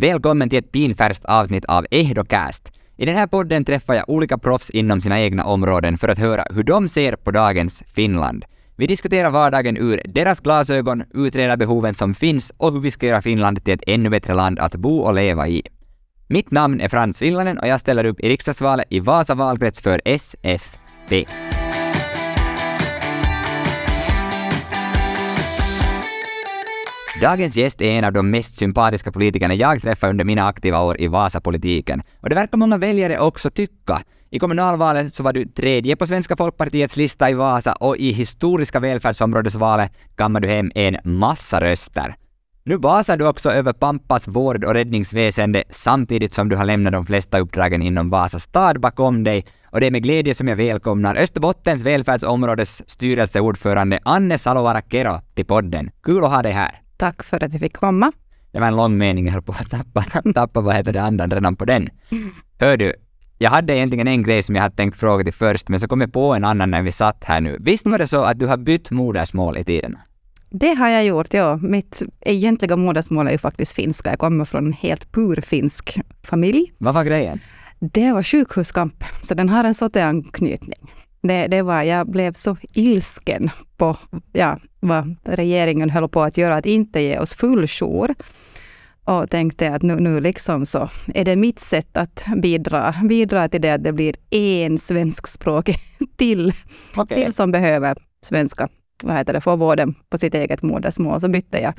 Välkommen till ett pinfärskt avsnitt av Ehdocast. I den här podden träffar jag olika proffs inom sina egna områden för att höra hur de ser på dagens Finland. Vi diskuterar vardagen ur deras glasögon, utreder behoven som finns och hur vi ska göra Finland till ett ännu bättre land att bo och leva i. Mitt namn är Frans Villanen och jag ställer upp i riksdagsvalet i Vasa valkrets för SFP. Dagens gäst är en av de mest sympatiska politikerna jag träffat under mina aktiva år i Vasapolitiken. Och det verkar många väljare också tycka. I kommunalvalet så var du tredje på Svenska folkpartiets lista i Vasa och i historiska välfärdsområdesvalet kammade du hem en massa röster. Nu basar du också över Pampas vård och räddningsväsende samtidigt som du har lämnat de flesta uppdragen inom Vasa stad bakom dig och det är med glädje som jag välkomnar Österbottens välfärdsområdes styrelseordförande Anne Salovara Kero till podden. Kul att ha dig här. Tack för att jag fick komma. Det var en lång mening, jag höll på att tappa, tappa vad heter det, andan redan på den. Hör du, jag hade egentligen en grej som jag hade tänkt fråga till först, men så kom jag på en annan när vi satt här nu. Visst var det så att du har bytt modersmål i tiden? Det har jag gjort, ja. Mitt egentliga modersmål är ju faktiskt finska. Jag kommer från en helt pur finsk familj. Vad var grejen? Det var sjukhuskamp, så den har en SOTE-anknytning. Det, det var, jag blev så ilsken på ja, vad regeringen höll på att göra, att inte ge oss full jour. Och tänkte att nu, nu liksom så är det mitt sätt att bidra, bidra till det att det blir en svenskspråkig till, okay. till som behöver svenska, vad heter det, få vården på sitt eget modersmål. Så bytte jag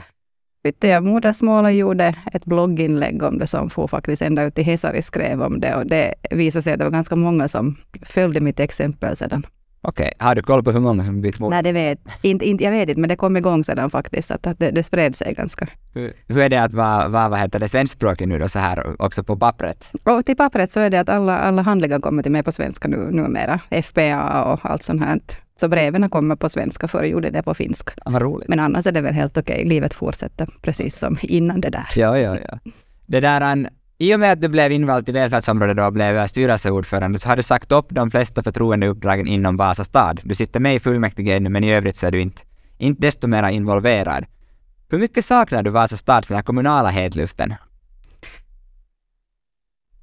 bytte jag modersmål och gjorde ett blogginlägg om det som får faktiskt ända ut till Hesari skrev om det. Och det visade sig att det var ganska många som följde mitt exempel sedan. Okej, okay. har du koll på hur många som bytt modersmål? Nej, det vet inte, inte, jag vet inte, men det kom igång sedan faktiskt, att, att det, det spred sig ganska. Hur, hur är det att vara, vara vad heter det, svenskspråkig nu då så här också på pappret? Och till pappret så är det att alla, alla handlingar kommer till mig på svenska nu, numera. FPA och allt sånt här. Så breven kommer på svenska, förr gjorde det på finska. vad roligt. Men annars är det väl helt okej. Livet fortsätter precis som innan det där. Ja, ja, ja. Det där, an, I och med att du blev invald till välfärdsområdet och blev styrelseordförande så har du sagt upp de flesta förtroendeuppdragen inom Vasa stad. Du sitter med i fullmäktige ännu, men i övrigt så är du inte, inte desto mer involverad. Hur mycket saknar du Vasa stads den här kommunala hetluften?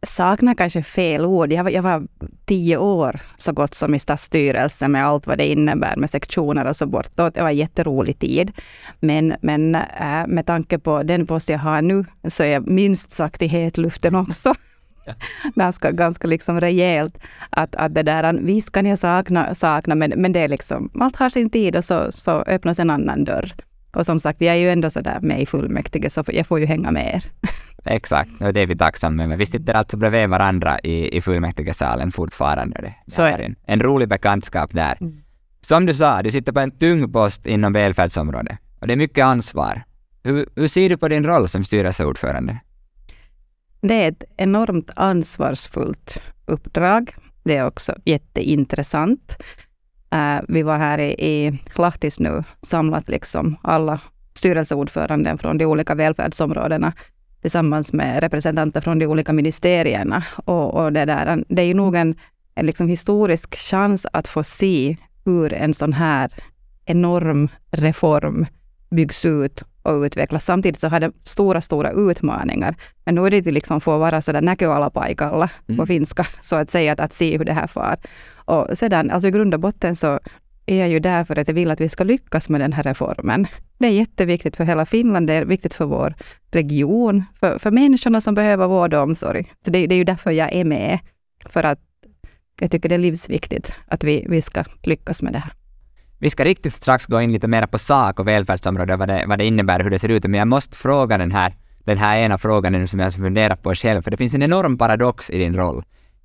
Saknar kanske fel ord. Jag var, jag var tio år så gott som i stadsstyrelsen med allt vad det innebär med sektioner och så bortåt. Det var en jätterolig tid. Men, men äh, med tanke på den post jag har nu så är jag minst sagt i hetluften också. Ganska, ganska liksom rejält. Att, att det där, visst kan jag sakna, sakna men, men det är liksom, allt har sin tid och så, så öppnas en annan dörr. Och som sagt, jag är ju ändå sådär med i fullmäktige, så jag får ju hänga med er. Exakt, och det är vi tacksamma med. Vi sitter alltså bredvid varandra i, i fullmäktigesalen fortfarande. Det, så är det. En, en rolig bekantskap där. Mm. Som du sa, du sitter på en tung post inom välfärdsområdet. Och det är mycket ansvar. Hur, hur ser du på din roll som styrelseordförande? Det är ett enormt ansvarsfullt uppdrag. Det är också jätteintressant. Eh, vi var här i, i Lahtis nu, samlat liksom alla styrelseordföranden från de olika välfärdsområdena tillsammans med representanter från de olika ministerierna. Och, och det, där, det är ju nog en, en liksom historisk chans att få se hur en sån här enorm reform byggs ut och utvecklas. Samtidigt så har det stora, stora utmaningar. Men nu är det liksom få vara sådär näköala paikalla mm. på finska, så att säga, att, att se hur det här far. Och sedan, alltså i grund och botten så är jag ju där för att jag vill att vi ska lyckas med den här reformen. Det är jätteviktigt för hela Finland, det är viktigt för vår region, för, för människorna som behöver vård och omsorg. Så det, det är ju därför jag är med, för att jag tycker det är livsviktigt att vi, vi ska lyckas med det här. Vi ska riktigt strax gå in lite mer på sak och välfärdsområdet, vad det, vad det innebär, hur det ser ut. Men jag måste fråga den här, den här ena frågan som jag funderat på själv, för det finns en enorm paradox i din roll.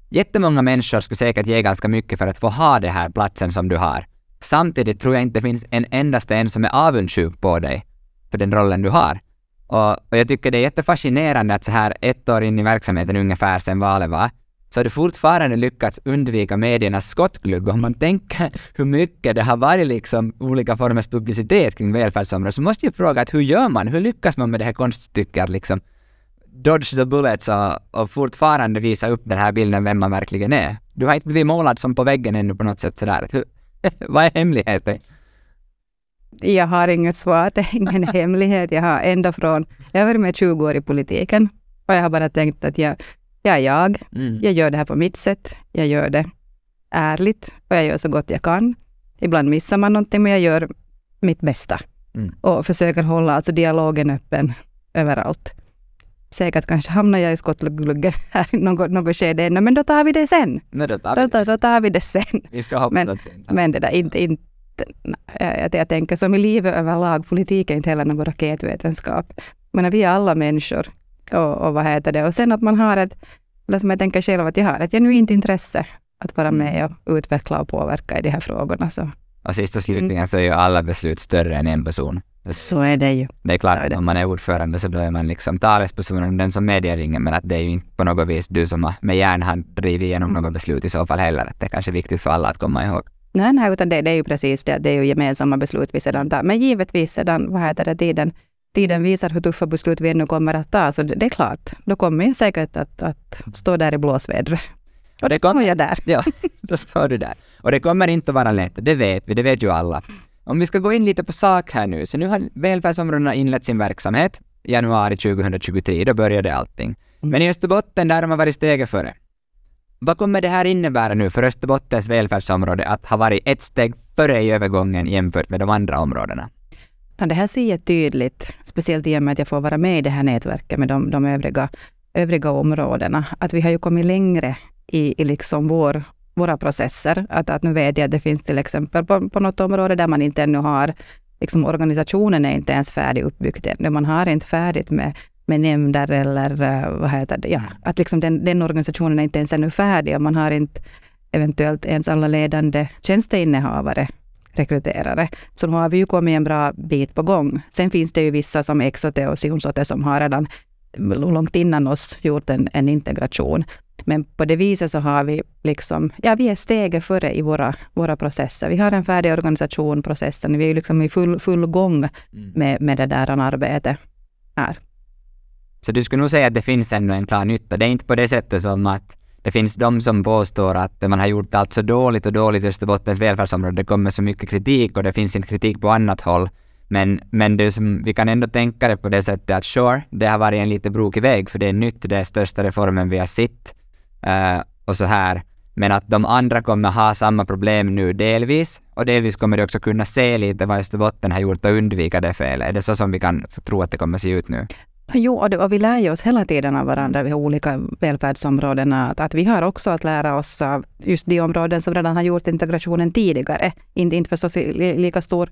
Jättemånga människor skulle säkert ge ganska mycket för att få ha den här platsen som du har. Samtidigt tror jag inte det finns en endaste en som är avundsjuk på dig för den rollen du har. Och, och jag tycker det är jättefascinerande att så här ett år in i verksamheten ungefär sen valet var, så har du fortfarande lyckats undvika mediernas skottglugg. Om man tänker hur mycket det har varit liksom olika formers publicitet kring välfärdsområdet, så måste jag fråga att hur gör man? Hur lyckas man med det här konststycket att liksom dodge the bullets och, och fortfarande visa upp den här bilden vem man verkligen är? Du har inte blivit målad som på väggen ännu på något sätt sådär. Hur, vad är hemligheten? Jag har inget svar, det är ingen hemlighet. Jag har ända från, jag har varit med 20 år i politiken Och jag har bara tänkt att jag, jag är jag. Mm. Jag gör det här på mitt sätt. Jag gör det ärligt och jag gör så gott jag kan. Ibland missar man någonting, men jag gör mitt bästa. Mm. Och försöker hålla alltså dialogen öppen överallt. Säkert kanske hamnar jag i skottgluggen här i något, något skede ännu, men då tar vi det sen. Nej, då tar vi Då, det. tar- då tar vi det sen. Vi ska hoppas Men- det Men det där inte, inte jag, jag tänker som i livet överlag, politik är inte heller någon raketvetenskap. Men vi är alla människor. Och, och vad heter det? Och sen att man har ett, eller som jag tänker själv, att jag har ett genuint intresse att vara med och utveckla och påverka i de här frågorna. Så, Och sist och slutligen så är ju alla beslut större än en person. så är det ju. Det är klart att om man är ordförande så då är man liksom talespersonen, den som medierringer, men att det är ju inte på något vis du som har med järnhand drivit igenom något beslut i så fall heller. Att det är kanske viktigt för alla att komma ihåg. Nej, nej utan det, det är ju precis det. Det är ju gemensamma beslut vi sedan tar. Men givetvis sedan, vad heter det, tiden, tiden visar hur tuffa beslut vi ännu kommer att ta. Så det, är klart, då kommer jag säkert att, att stå där i blåsvädret. Och det kommer är jag där. Ja, då står du där. Och det kommer inte att vara lätt, det vet vi, det vet ju alla. Om vi ska gå in lite på sak här nu, så nu har välfärdsområdena inlett sin verksamhet. Januari 2023, då började allting. Men i Österbotten, där har man varit steget före. Vad kommer det här innebära nu för Österbottens välfärdsområde att ha varit ett steg före i övergången jämfört med de andra områdena? Ja, det här ser jag tydligt, speciellt i och med att jag får vara med i det här nätverket med de, de övriga, övriga områdena, att vi har ju kommit längre i, i liksom vår, våra processer. Att, att nu vet jag att det finns till exempel på, på något område där man inte ännu har, liksom organisationen är inte ens färdig uppbyggd ännu. Man har inte färdigt med, med nämnder eller eh, vad heter det, ja, att liksom den, den organisationen är inte ens ännu färdig och man har inte eventuellt ens alla ledande tjänsteinnehavare rekryterare. Så nu har vi ju kommit en bra bit på gång. Sen finns det ju vissa som Exote och Sionsote som har redan långt innan oss gjort en, en integration. Men på det viset så har vi liksom, ja vi är steget före i våra, våra processer. Vi har en färdig organisation, processen, vi är liksom i full, full gång med, med det där arbetet här. Så du skulle nog säga att det finns ännu en klar nytta. Det är inte på det sättet som att det finns de som påstår att man har gjort allt så dåligt och dåligt i Österbottens välfärdsområde. Det kommer så mycket kritik och det finns inte kritik på annat håll. Men, men det som, vi kan ändå tänka det på det sättet att sure, det har varit en lite brokig väg för det är nytt, det är största reformen vi har sett uh, och så här. Men att de andra kommer ha samma problem nu delvis och delvis kommer de också kunna se lite vad Österbotten har gjort och undvika det felet. Är det så som vi kan tro att det kommer se ut nu? Jo, och, det, och vi lär ju oss hela tiden av varandra, vi har olika välfärdsområden, att, att vi har också att lära oss av just de områden som redan har gjort integrationen tidigare. Inte, inte förstås i li- lika stor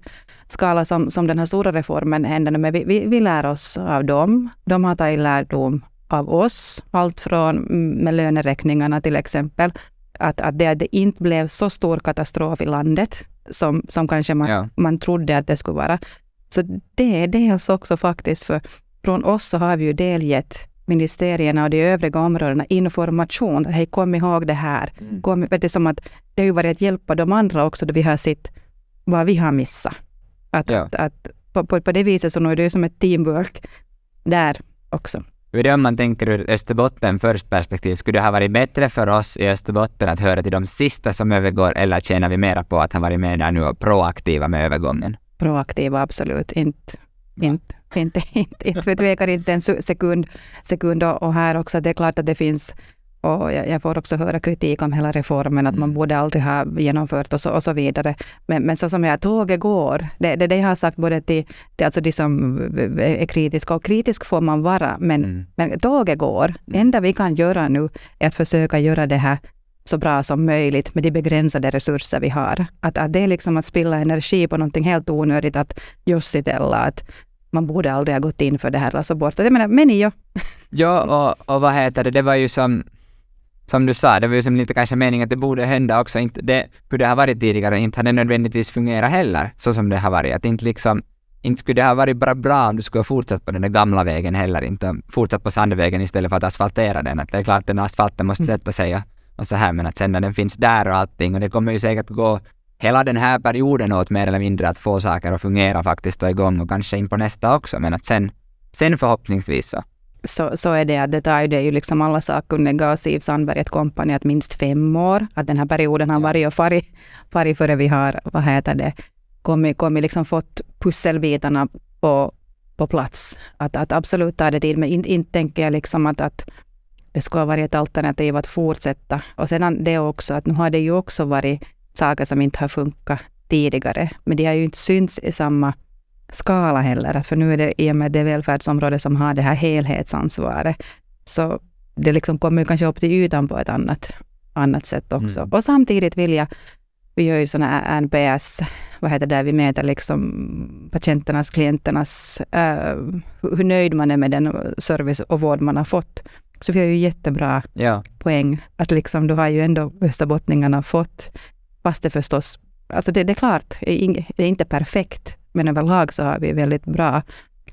skala som, som den här stora reformen hände, men vi, vi, vi lär oss av dem. De har tagit lärdom av oss, allt från med löneräkningarna till exempel, att, att det, det inte blev så stor katastrof i landet som, som kanske man, Ja. man trodde att det skulle vara. Så det är dels också faktiskt för från oss så har vi ju delgett ministerierna och de övriga områdena information. Hej, kom ihåg det här. Kom, vet du, som att det har ju varit att hjälpa de andra också då vi har sett vad vi har missat. Att, Ja. att, att på, på, på det viset så nu är det ju som ett teamwork där också. Hur är det om man tänker ur Österbotten först perspektiv? Skulle det ha varit bättre för oss i Österbotten att höra till de sista som övergår eller tjänar vi mera på att ha varit med där nu och proaktiva med övergången? Proaktiva, absolut. Inte, inte, inte, inte, inte tvekar inte en sekund, sekund och, och här också. Det är klart att det finns och jag, jag får också höra kritik om hela reformen, att man Mm. borde aldrig ha genomfört och så, och så vidare. Men, men så som jag, tåget går. Det är det, det jag har sagt både till, till alltså de som är kritiska, och kritisk får man vara, men, Mm. men tåget går. Det Mm. enda vi kan göra nu är att försöka göra det här så bra som möjligt med de begränsade resurser vi har. Att, att det är liksom att spilla energi på någonting helt onödigt, att jossitella, att man borde aldrig ha gått in för det här bort. Jag menar, men jo, Ja, och, och vad heter det, det var ju som, som du sa, det var ju som lite kanske meningen att det borde hända också. Inte det, hur det har varit tidigare, inte har det nödvändigtvis fungerat heller, så som det har varit. Att inte liksom, inte skulle det ha varit bara bra om du skulle ha fortsatt på den där gamla vägen heller, inte fortsatt på sandvägen istället för att asfaltera den. Att det är klart att den asfalten måste Mm. sätta sig och, och så här, men att sen när den finns där och allting, och det kommer ju säkert gå hela den här perioden åt mer eller mindre att få saker att fungera faktiskt och igång och kanske in på nästa också, men att sen, sen förhoppningsvis så. så, så är det att det tar ju, det är ju liksom alla sakkunniga och Siv Sandberg ett kompani att minst fem år. Att den här perioden har varit och farit, farit före vi har, vad heter det, kommit, kommit liksom fått pusselbitarna på, på plats. Att, att absolut ta det tid, men inte, inte tänker jag liksom att, att det ska vara ett alternativ att fortsätta. Och sedan det också att nu har det ju också varit saker som inte har funkat tidigare, men de har ju inte synts i samma skala heller. För nu är det i och med det välfärdsområde som har det här helhetsansvaret, så det liksom kommer kanske upp till ytan på ett annat, annat sätt också. Mm. Och samtidigt vill jag, vi gör ju sådana NPS, vad heter det, vi mäter liksom patienternas, klienternas, uh, hur nöjd man är med den service och vård man har fått. Så vi har ju jättebra ja. poäng. Att liksom, då har ju ändå österbottningarna fått, fast det förstås, alltså det, det är klart, det är inte perfekt, men överlag så har vi väldigt bra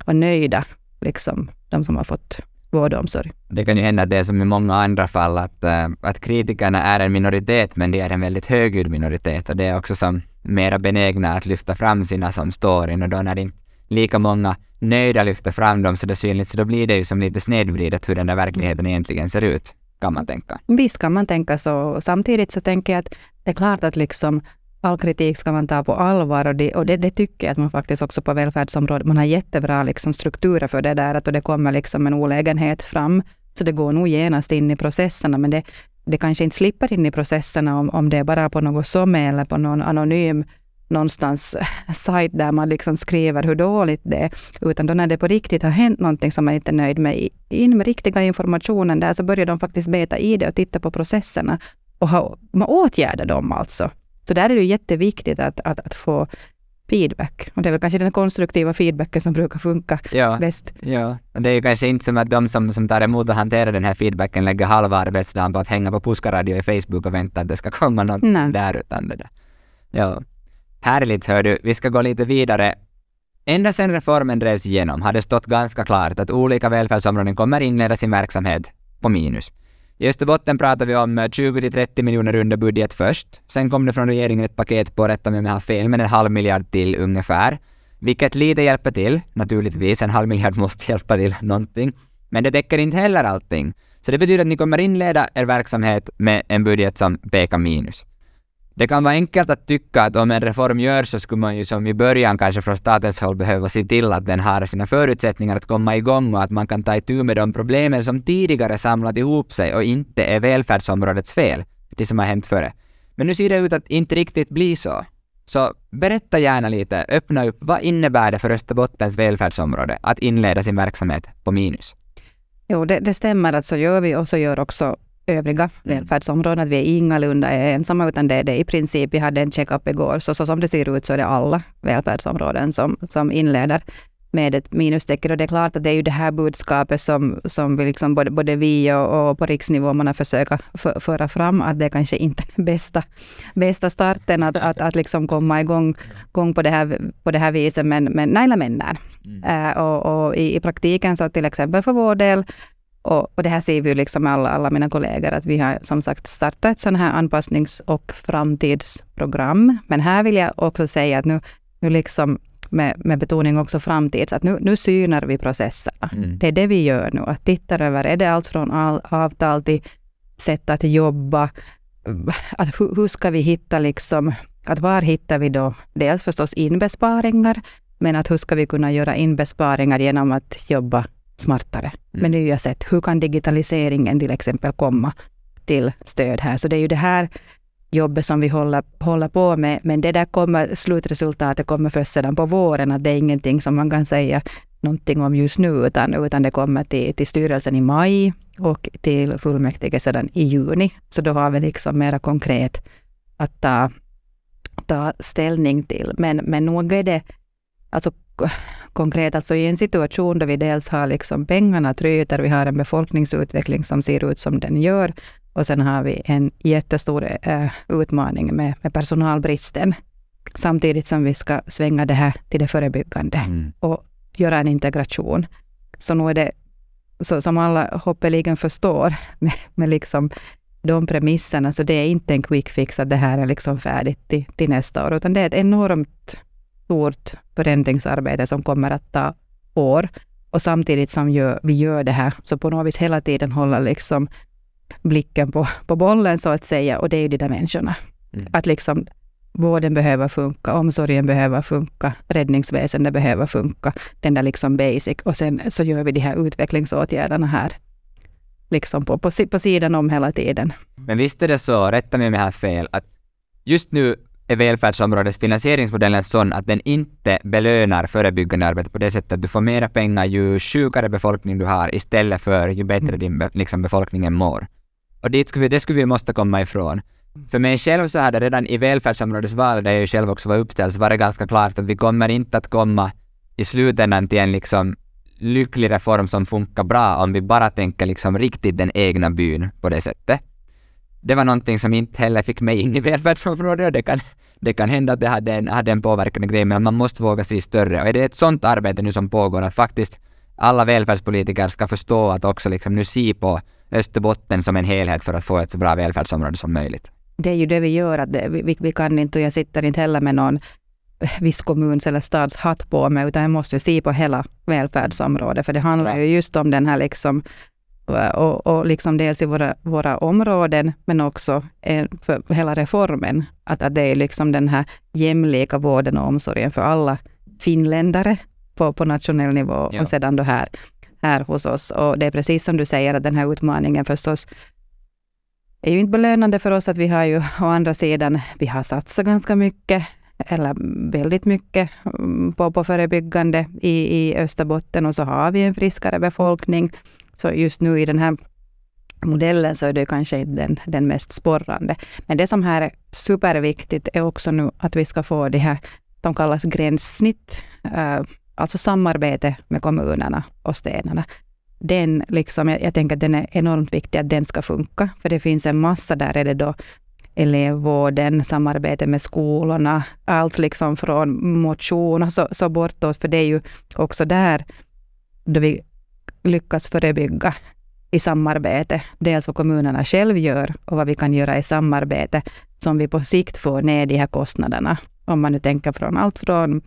och nöjda, liksom, de som har fått vård och omsorg. Det kan ju hända att det är som i många andra fall, att, äh, att kritikerna är en minoritet, men de är en väldigt högljudd minoritet och det är också som mera benägna att lyfta fram sina som storyn och då när inte lika många nöjda lyfter fram dem så det är synligt, så då blir det ju som lite snedvridet hur den där verkligheten egentligen ser ut, kan man tänka. Visst kan man tänka så. Samtidigt så tänker jag att det är klart att liksom all kritik ska man ta på allvar och, det, och det, det, tycker jag att man faktiskt också på välfärdsområdet, man har jättebra liksom strukturer för det där, att det kommer liksom en olägenhet fram, så det går nog genast in i processerna, men det, det kanske inte slipper in i processerna om, om det är bara på något som eller på någon anonym någonstans sajt där man liksom skriver hur dåligt det är. Utan då när det på riktigt har hänt någonting som man inte är nöjd med, in med riktiga informationen där så börjar de faktiskt beta i det och titta på processerna och ha, man åtgärdar dem alltså. Så där är det jätteviktigt att, att, att få feedback. Och det är väl kanske den konstruktiva feedbacken som brukar funka ja, bäst. Ja, och det är ju kanske inte som att de som, som tar emot och hanterar den här feedbacken lägger halva arbetsdagen på att hänga på Puskaradio i Facebook och vänta att det ska komma något Nej. där utan det där. Ja. Härligt hör du, vi ska gå lite vidare. Ända sedan reformen drevs igenom har det stått ganska klart att olika välfärdsområden kommer inleda sin verksamhet på minus. I Österbotten pratar vi om eh, 20-30 miljoner under budget först. Sen kom det från regeringen ett paket på, rätta mig om jag har fel, men en halv miljard till ungefär. Vilket lite hjälper till, naturligtvis. En halv miljard måste hjälpa till någonting. Men det täcker inte heller allting. Så det betyder att ni kommer inleda er verksamhet med en budget som pekar minus. Det kan vara enkelt att tycka att om en reform görs så skulle man ju som i början kanske från statens håll behöva se till att den har sina förutsättningar att komma igång och att man kan ta itu med de problemen som tidigare samlat ihop sig och inte är välfärdsområdets fel, det som har hänt före. Men nu ser det ut att inte riktigt bli så. Så berätta gärna lite, öppna upp, vad innebär det för Österbottens välfärdsområde att inleda sin verksamhet på minus? Jo, det, det stämmer att så gör vi och så gör också övriga mm. välfärdsområden. Att vi är ingalunda ensamma, utan det är det i princip. Vi hade en check-up igår, så, så som det ser ut så är det alla välfärdsområden som, som inleder med ett minustecken. Och det är klart att det är ju det här budskapet som, som vi liksom, både, både vi och, och på riksnivå man har försökt för, föra fram, att det kanske inte är bästa, bästa starten att, att, att liksom komma igång gång på, det här, på det här viset. Men, men nej, men där. Mm. Uh, och, och i, i, praktiken så till exempel för vår del och, och, det här ser vi ju liksom alla, alla mina kollegor, att vi har som sagt startat ett sånt här anpassnings och framtidsprogram. Men här vill jag också säga att nu, nu liksom med, med betoning också framtids, att nu, nu synar vi processerna. Mm. Det är det vi gör nu, att titta över, är det allt från all, avtal till sätt att jobba, att hur, hur ska vi hitta liksom, att var hittar vi då dels förstås inbesparingar, men att hur ska vi kunna göra inbesparingar genom att jobba smartare mm. med nya sätt. Hur kan digitaliseringen till exempel komma till stöd här? Så det är ju det här jobbet som vi håller, håller på med. Men det där kommer, slutresultatet kommer först sedan på våren. Att det är ingenting som man kan säga någonting om just nu, utan, utan det kommer till, till styrelsen i maj och till fullmäktige sedan i juni. Så då har vi liksom mera konkret att ta, ta ställning till. Men, men nog är det, alltså konkret, alltså i en situation då vi dels har liksom pengarna tryter, vi har en befolkningsutveckling som ser ut som den gör, och sen har vi en jättestor äh, utmaning med, med personalbristen. Samtidigt som vi ska svänga det här till det förebyggande mm. och göra en integration. Så nu är det, så, som alla hoppeligen förstår, med, med liksom de premisserna, så det är inte en quick fix att det här är liksom färdigt till, till nästa år, utan det är ett enormt stort förändringsarbete som kommer att ta år. Och samtidigt som gör, vi gör det här, så på något vis hela tiden hålla liksom blicken på, på bollen så att säga. Och det är ju de där människorna. Mm. Att liksom vården behöver funka, omsorgen behöver funka, räddningsväsendet behöver funka, den där liksom basic. Och sen så gör vi de här utvecklingsåtgärderna här, liksom på, på, på sidan om hela tiden. Men visst är det så, rätta mig om jag har fel, att just nu är välfärdsområdets finansieringsmodellen sån att den inte belönar förebyggande arbete på det sättet att du får mera pengar ju sjukare befolkning du har istället för ju bättre mm. din liksom, befolkningen mår. Och dit skulle vi, det skulle vi måste komma ifrån. För mig själv så hade redan i välfärdsområdesvalet, där jag ju själv också var uppställd, så var det ganska klart att vi kommer inte att komma i slutändan till en liksom lycklig reform som funkar bra om vi bara tänker liksom riktigt den egna byn på det sättet. Det var någonting som inte heller fick mig in i välfärdsområdet och det kan, det kan hända att det hade en, hade en påverkande grej, men man måste våga se större. Och är det ett sånt arbete nu som pågår, att faktiskt alla välfärdspolitiker ska förstå att också liksom nu se på Österbotten som en helhet för att få ett så bra välfärdsområde som möjligt. Det är ju det vi gör, att det, vi, vi kan inte, och jag sitter inte heller med någon viss kommuns eller stads hatt på mig, utan jag måste se på hela välfärdsområdet, för det handlar ju just om den här liksom och, och liksom dels i våra, våra områden, men också för hela reformen. Att, att det är liksom den här jämlika vården och omsorgen för alla finländare på, på nationell nivå ja. och sedan då här, här hos oss. Och det är precis som du säger, att den här utmaningen förstås är ju inte belönande för oss att vi har ju å andra sidan, vi har satsat ganska mycket eller väldigt mycket mm, på, på förebyggande i, i Österbotten och så har vi en friskare befolkning. Så just nu i den här modellen så är det kanske inte den, den mest sporrande. Men det som här är superviktigt är också nu att vi ska få det här, de kallas gränssnitt, äh, alltså samarbete med kommunerna och städerna. Den liksom, jag, jag tänker att den är enormt viktig att den ska funka, för det finns en massa, där är det då elevvården, samarbete med skolorna, allt liksom från motion och så, så bortåt, för det är ju också där då vi lyckas förebygga i samarbete. Dels vad kommunerna själv gör och vad vi kan göra i samarbete som vi på sikt får ner de här kostnaderna. Om man nu tänker från allt från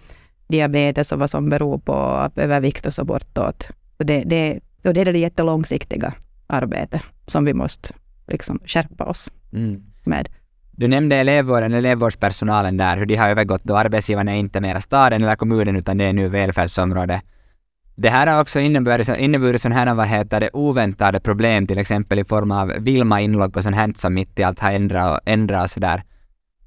diabetes och vad som beror på övervikt och så bortåt. Så det, det, och det är det jättelångsiktiga arbetet som vi måste liksom skärpa oss mm. med. Du nämnde elevvården, elevvårdspersonalen där, hur de har övergått då arbetsgivarna är inte mera staden eller kommunen utan det är nu välfärdsområde. Det här har också inneburit, inneburit sådana här, vad heter det, oväntade problem, till exempel i form av Vilma-inlogg och sånt här som mitt i allt har ändrat och ändrat och sådär.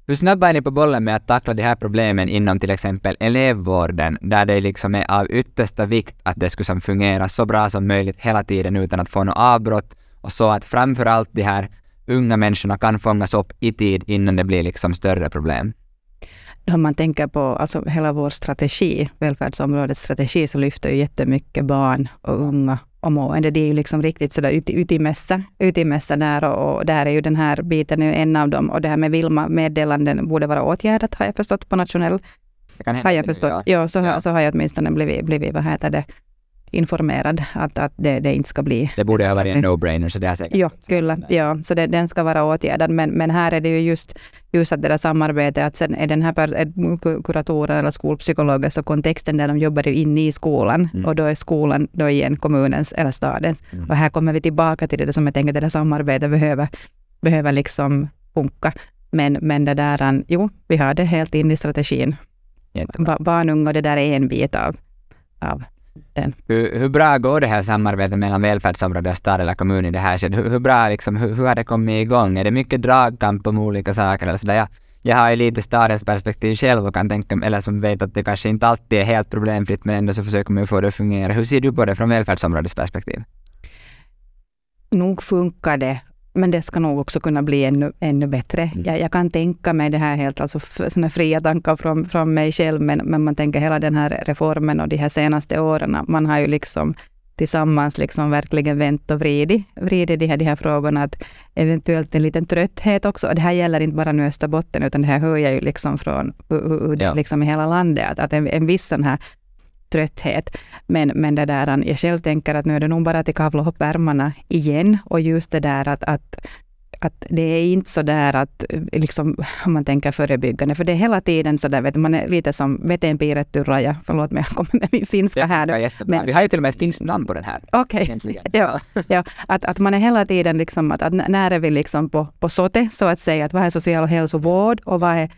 Hur snabba är ni på bollen med att tackla de här problemen inom till exempel elevvården, där det liksom är av yttersta vikt att det skulle fungera så bra som möjligt hela tiden utan att få något avbrott och så att framförallt de här unga människorna kan fångas upp i tid innan det blir liksom större problem? Om man tänker på alltså hela vår strategi, välfärdsområdets strategi, så lyfter ju jättemycket barn och unga och mående. Det är ju liksom riktigt sådär ut, ut i mässa, ut i mässa där och, och där är ju den här biten är en av dem. Och det här med Vilma-meddelanden borde vara åtgärdat, har jag förstått, på nationell... Har jag förstått. Ja, ja så, ja. så har jag åtminstone blivit, blivit vad heter det, informerad att, att det, det inte ska bli... Det borde ha varit en no-brainer, så det har säkert... Jo, kyllä. Ja, så det, den ska vara åtgärdad. Men, men här är det ju just, just att det där samarbetet, att sen är den här kuratoren eller skolpsykologen, så kontexten där de jobbar ju inne i skolan mm. och då är skolan då igen kommunens eller stadens. Mm. Och här kommer vi tillbaka till det som jag tänker, att det där samarbetet behöver, behöver liksom funka. Men, men det där, jo, vi har det helt in i strategin. Barn, unga, det där är en bit av, av den. Hur, hur, bra går det här samarbetet mellan välfärdsområde och stad eller kommun i det här skedet? Hur, hur, bra liksom, hur, hur har det kommit igång? Är det mycket dragkamp om olika saker eller sådär? Jag, jag har ju lite stadens perspektiv själv och kan tänka, eller som vet att det kanske inte alltid är helt problemfritt men ändå så försöker man ju få det att fungera. Hur ser du på det från välfärdsområdets perspektiv? Nog funkar det men det ska nog också kunna bli ännu, ännu bättre. Mm. Jag, jag, kan tänka mig det här helt, alltså såna fria tankar från, från mig själv, men, men man tänker hela den här reformen och de här senaste åren, man har ju liksom tillsammans liksom verkligen vänt och vridit, vridit de, här, de här frågorna. Att eventuellt en liten trötthet också. Och det här gäller inte bara nu Österbotten, utan det här hör jag ju liksom från ja. liksom i hela landet. Att, att en, en viss sån här trötthet. Men, men det där, jag själv tänker att nu är det nog bara att kavla upp ärmarna igen. Och just det där att, att att det är inte så där att, liksom, om man tänker förebyggande, för det är hela tiden så där, vet man är lite som vetenpiirretty raja. Förlåt mig, jag kommer med min finska här. Ja, men, Vi har ju till och med ett finskt namn på den här. Okej. Okay. ja, ja, att, att man är hela tiden liksom, att, att när är vi liksom på, på sote, så att säga, att vad är social hälsovård och vad är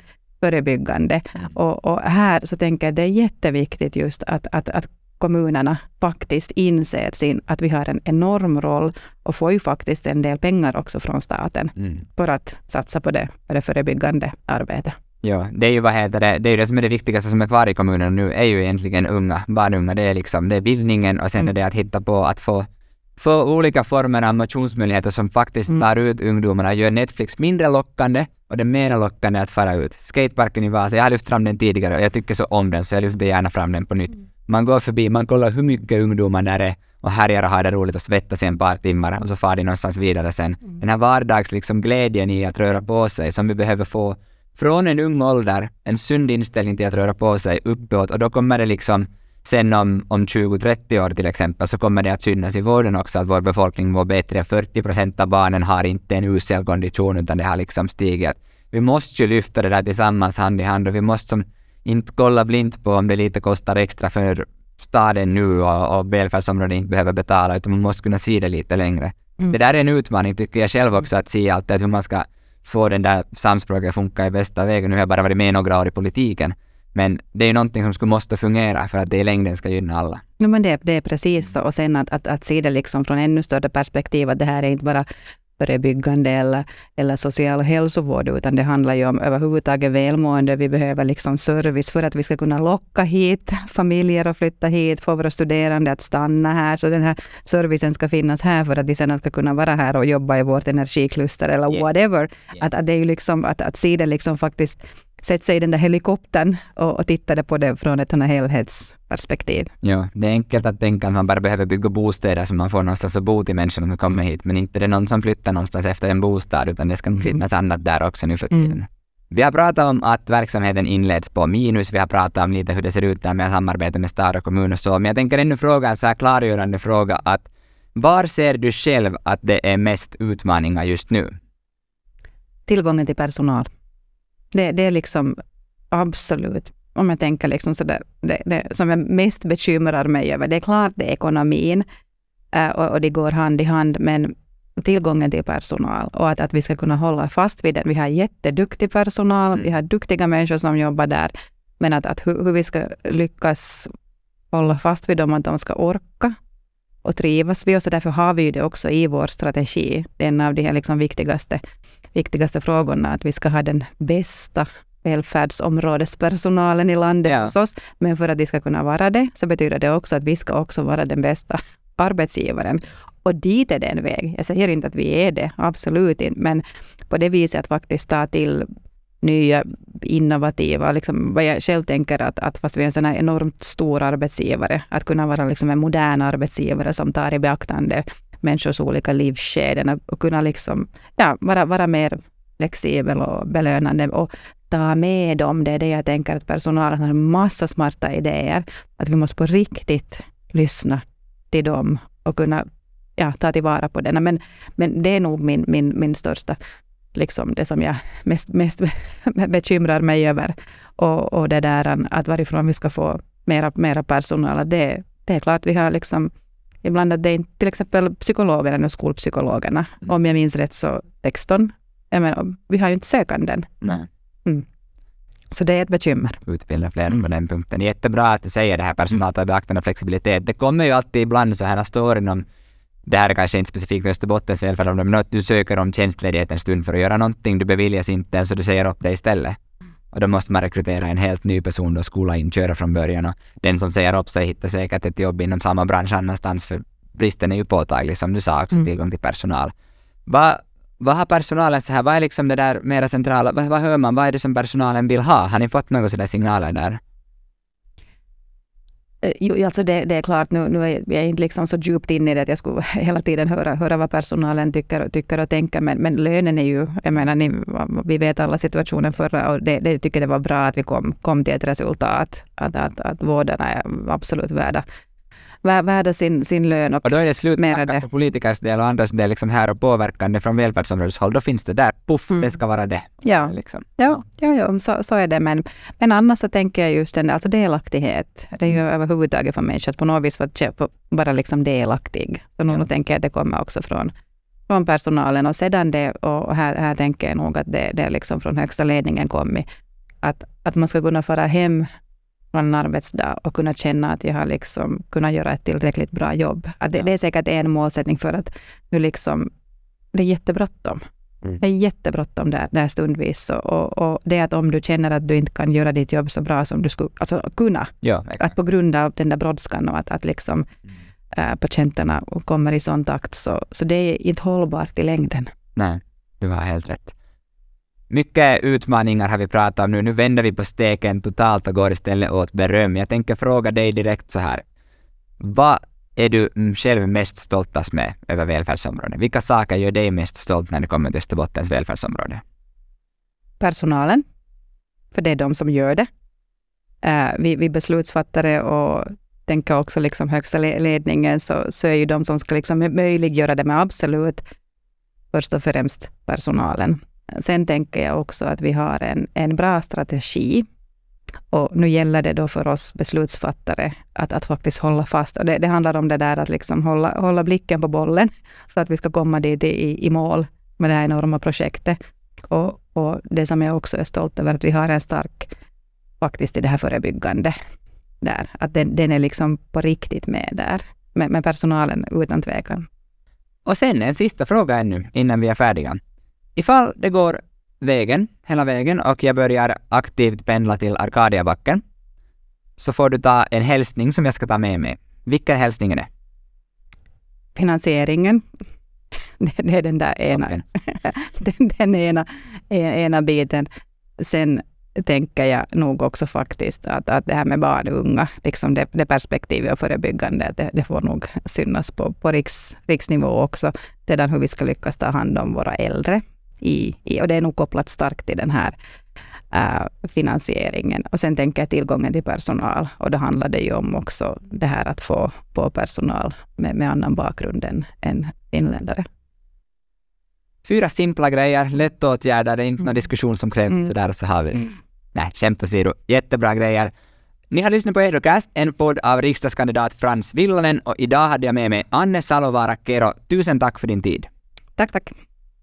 förebyggande. Och, och, här så tänker jag att det är jätteviktigt just att, att, att kommunerna faktiskt inser sin, att vi har en enorm roll och får ju faktiskt en del pengar också från staten Mm. för att satsa på det, på det förebyggande arbetet. Ja, det är ju vad heter det, det är ju det som är det viktigaste som är kvar i kommunen nu, är ju egentligen unga, barnunga. Det är liksom, det är bildningen och sen Mm. är det att hitta på att få, få olika former av motionsmöjligheter som faktiskt Mm. tar ut ungdomarna och gör Netflix mindre lockande och det är mer lockande att fara ut. Skateparken i Vasa, jag har lyft fram den tidigare och jag tycker så om den så jag lyfter gärna fram den på nytt. Man går förbi, man kollar hur mycket ungdomar där är och härjar och har det roligt och svettas i en par timmar och så far de någonstans vidare sen. Den här vardags liksom glädjen i att röra på sig som vi behöver få från en ung ålder, en sund inställning till att röra på sig uppåt och då kommer det liksom sen om, om 20-30 år till exempel så kommer det att synas i vården också att vår befolkning mår bättre. 40 procent av barnen har inte en usel kondition utan det har liksom stigit. Vi måste ju lyfta det där tillsammans hand i hand och vi måste som inte kolla blint på om det lite kostar extra för staden nu och, och välfärdsområden inte behöver betala utan man måste kunna se det lite längre. Mm. Det där är en utmaning tycker jag själv också att se alltid hur man ska få den där samspråket att funka i bästa vägen. Nu har jag bara varit med några år i politiken. Men det är ju någonting som skulle måste fungera för att det i längden ska gynna alla. No, men det, det är precis så. Och sen att, att, att se det liksom från ännu större perspektiv, att det här är inte bara förebyggande eller, eller social hälsovård, utan det handlar ju om överhuvudtaget välmående. Vi behöver liksom service för att vi ska kunna locka hit familjer att flytta hit, få våra studerande att stanna här. Så den här servicen ska finnas här för att de sedan ska kunna vara här och jobba i vårt energikluster eller Yes. whatever. Att, att det är ju liksom att, att se det liksom faktiskt sätta sig i den där helikoptern och, och titta på det från ett helhetsperspektiv. Ja, det är enkelt att tänka att man bara behöver bygga bostäder så man får någonstans att bo till människorna som kommer hit. Men inte det är någon som flyttar någonstans efter en bostad utan det ska nog finnas annat där också nu för tiden. Mm. Vi har pratat om att verksamheten inleds på minus. Vi har pratat om lite hur det ser ut där med samarbete med stad och kommun och så. Men jag tänker ännu fråga en så här klargörande fråga att var ser du själv att det är mest utmaningar just nu? tillgången till personal. Det, det är liksom absolut, om jag tänker liksom så det, det, det som jag mest bekymrar mig över, det är klart det är ekonomin eh, och, och det går hand i hand, men tillgången till personal och att, att vi ska kunna hålla fast vid den. Vi har jätteduktig personal, vi har duktiga människor som jobbar där, men att, att hur, hur vi ska lyckas hålla fast vid dem, att de ska orka och trivas vid oss. Och därför har vi ju det också i vår strategi. Det är en av de här liksom viktigaste, viktigaste frågorna, att vi ska ha den bästa välfärdsområdespersonalen i landet Ja. hos oss. Men för att de ska kunna vara det, så betyder det också att vi ska också vara den bästa arbetsgivaren. Och dit är det en väg. Jag säger inte att vi är det, absolut inte, men på det viset att faktiskt ta till nya innovativa, liksom vad jag själv tänker att, att fast vi är en sån här enormt stor arbetsgivare, att kunna vara liksom en modern arbetsgivare som tar i beaktande människors olika livsskeden och, kunna liksom, ja, vara, vara mer flexibel och belönande och ta med dem. Det är det jag tänker att personalen har en massa smarta idéer. Att vi måste på riktigt lyssna till dem och kunna ja, ta tillvara på den. Men, men det är nog min, min, min största, liksom det som jag mest, mest bekymrar mig över. Och, och det där att varifrån vi ska få mera, mera personal. Det, det är klart, vi har liksom ibland att det är inte, till exempel psykologerna, nu skolpsykologerna, Mm. om jag minns rätt så 16. Jag menar, vi har ju inte sökanden. Nej. Så det är ett bekymmer. utbilda fler Mm. på den punkten. Jättebra att du säger det här personal tar beaktande och flexibilitet. Det kommer ju alltid ibland så här storyn om det här är kanske inte specifikt för Österbottens välfärdsområde, men att du söker om tjänstledighet en stund för att göra någonting, du beviljas inte så du säger upp dig istället. Och då måste man rekrytera en helt ny person och skola in, köra från början. Och den som säger upp sig hittar säkert ett jobb inom samma bransch annanstans, för bristen är ju påtaglig, som du sa också, Mm. tillgång till personal. Vad, vad har personalen så här, vad är liksom det där mera centrala, vad, vad hör man, vad är det som personalen vill ha? Har ni fått några sådär signaler där? Eh, jo, alltså det, det är klart, nu, nu är jag inte liksom så djupt inne i det att jag skulle hela tiden höra, höra vad personalen tycker, tycker och tänker. Men, men lönen är ju, jag menar, ni, vi vet alla situationen förra och det, det tycker det var bra att vi kom, kom till ett resultat. Att, att, att vårdarna är absolut värda, värda sin, sin lön. Och, Och då är det slutsnackat det. för politikers del och andras del liksom här och påverkande från välfärdsområdeshåll. Då finns det där, puff, Mm. det ska vara det. ja, Liksom. ja, ja, ja så, så är det. Men, men annars så tänker jag just den där, alltså delaktighet. Det är ju överhuvudtaget för människor att på något vis få vara liksom delaktig. Så nu Ja. tänker jag att det kommer också från, från personalen. Och sedan det, och här, här tänker jag nog att det, det liksom från högsta ledningen kommit, Att, att man ska kunna föra hem från en arbetsdag och kunna känna att jag har liksom kunnat göra ett tillräckligt bra jobb. Att det, Ja. det är säkert en målsättning för att nu liksom, det är jättebråttom. Mm. Det är jättebråttom där, där stundvis. Och, och, och det att om du känner att du inte kan göra ditt jobb så bra som du skulle alltså kunna, Ja, att på grund av den där brådskan och att, att liksom, äh, patienterna kommer i sån takt, så, så det är inte hållbart i längden. Nej, du har helt rätt. Mycket utmaningar har vi pratat om nu. Nu vänder vi på steken totalt och går istället åt beröm. Jag tänker fråga dig direkt så här. Vad är du mm, själv mest stoltast med över välfärdsområdet? Vilka saker gör dig mest stolt när det kommer till Österbottens välfärdsområde? personalen, för det är de som gör det. Eh, vi, vi beslutsfattare och tänker också liksom högsta ledningen, så, så är ju de som ska liksom möjliggöra det med absolut först och främst personalen. Sen tänker jag också att vi har en, en bra strategi. Och nu gäller det då för oss beslutsfattare att, att faktiskt hålla fast. Och det, det handlar om det där att liksom hålla, hålla blicken på bollen, så att vi ska komma dit i, i mål med det här enorma projektet. Och, och det som jag också är stolt över, att vi har en stark, faktiskt i det här förebyggande, där. Att den, den är liksom på riktigt med där. Med, med personalen utan tvekan. Och sen en sista fråga ännu innan vi är färdiga. Ifall det går vägen, hela vägen och jag börjar aktivt pendla till Arkadiabacken så får du ta en hälsning som jag ska ta med mig. Vilken hälsning är det? Finansieringen, det, är den där ena, Okej. den, den ena, en- ena biten. Sen tänker jag nog också faktiskt att, att det här med barn och unga, liksom det, det perspektivet och förebyggande, det, det får nog synas på, på riks, riksnivå också. Sedan hur vi ska lyckas ta hand om våra äldre. I, i, och det är nog kopplat starkt till den här äh, finansieringen. Och sen tänker jag tillgången till personal. Och då handlar det ju om också det här att få på personal med, med annan bakgrund än, än finländare. Fyra simpla grejer, lättåtgärdade, det är inte någon Mm. diskussion som krävs Mm. sådär och så har vi det. Nej, skämt åsido. Jättebra grejer. Ni har lyssnat på Ehdocast, en podd av riksdagskandidat Frans Villanen och idag hade jag med mig Anne Salovaara Kero. Tusen tack för din tid. Tack, tack.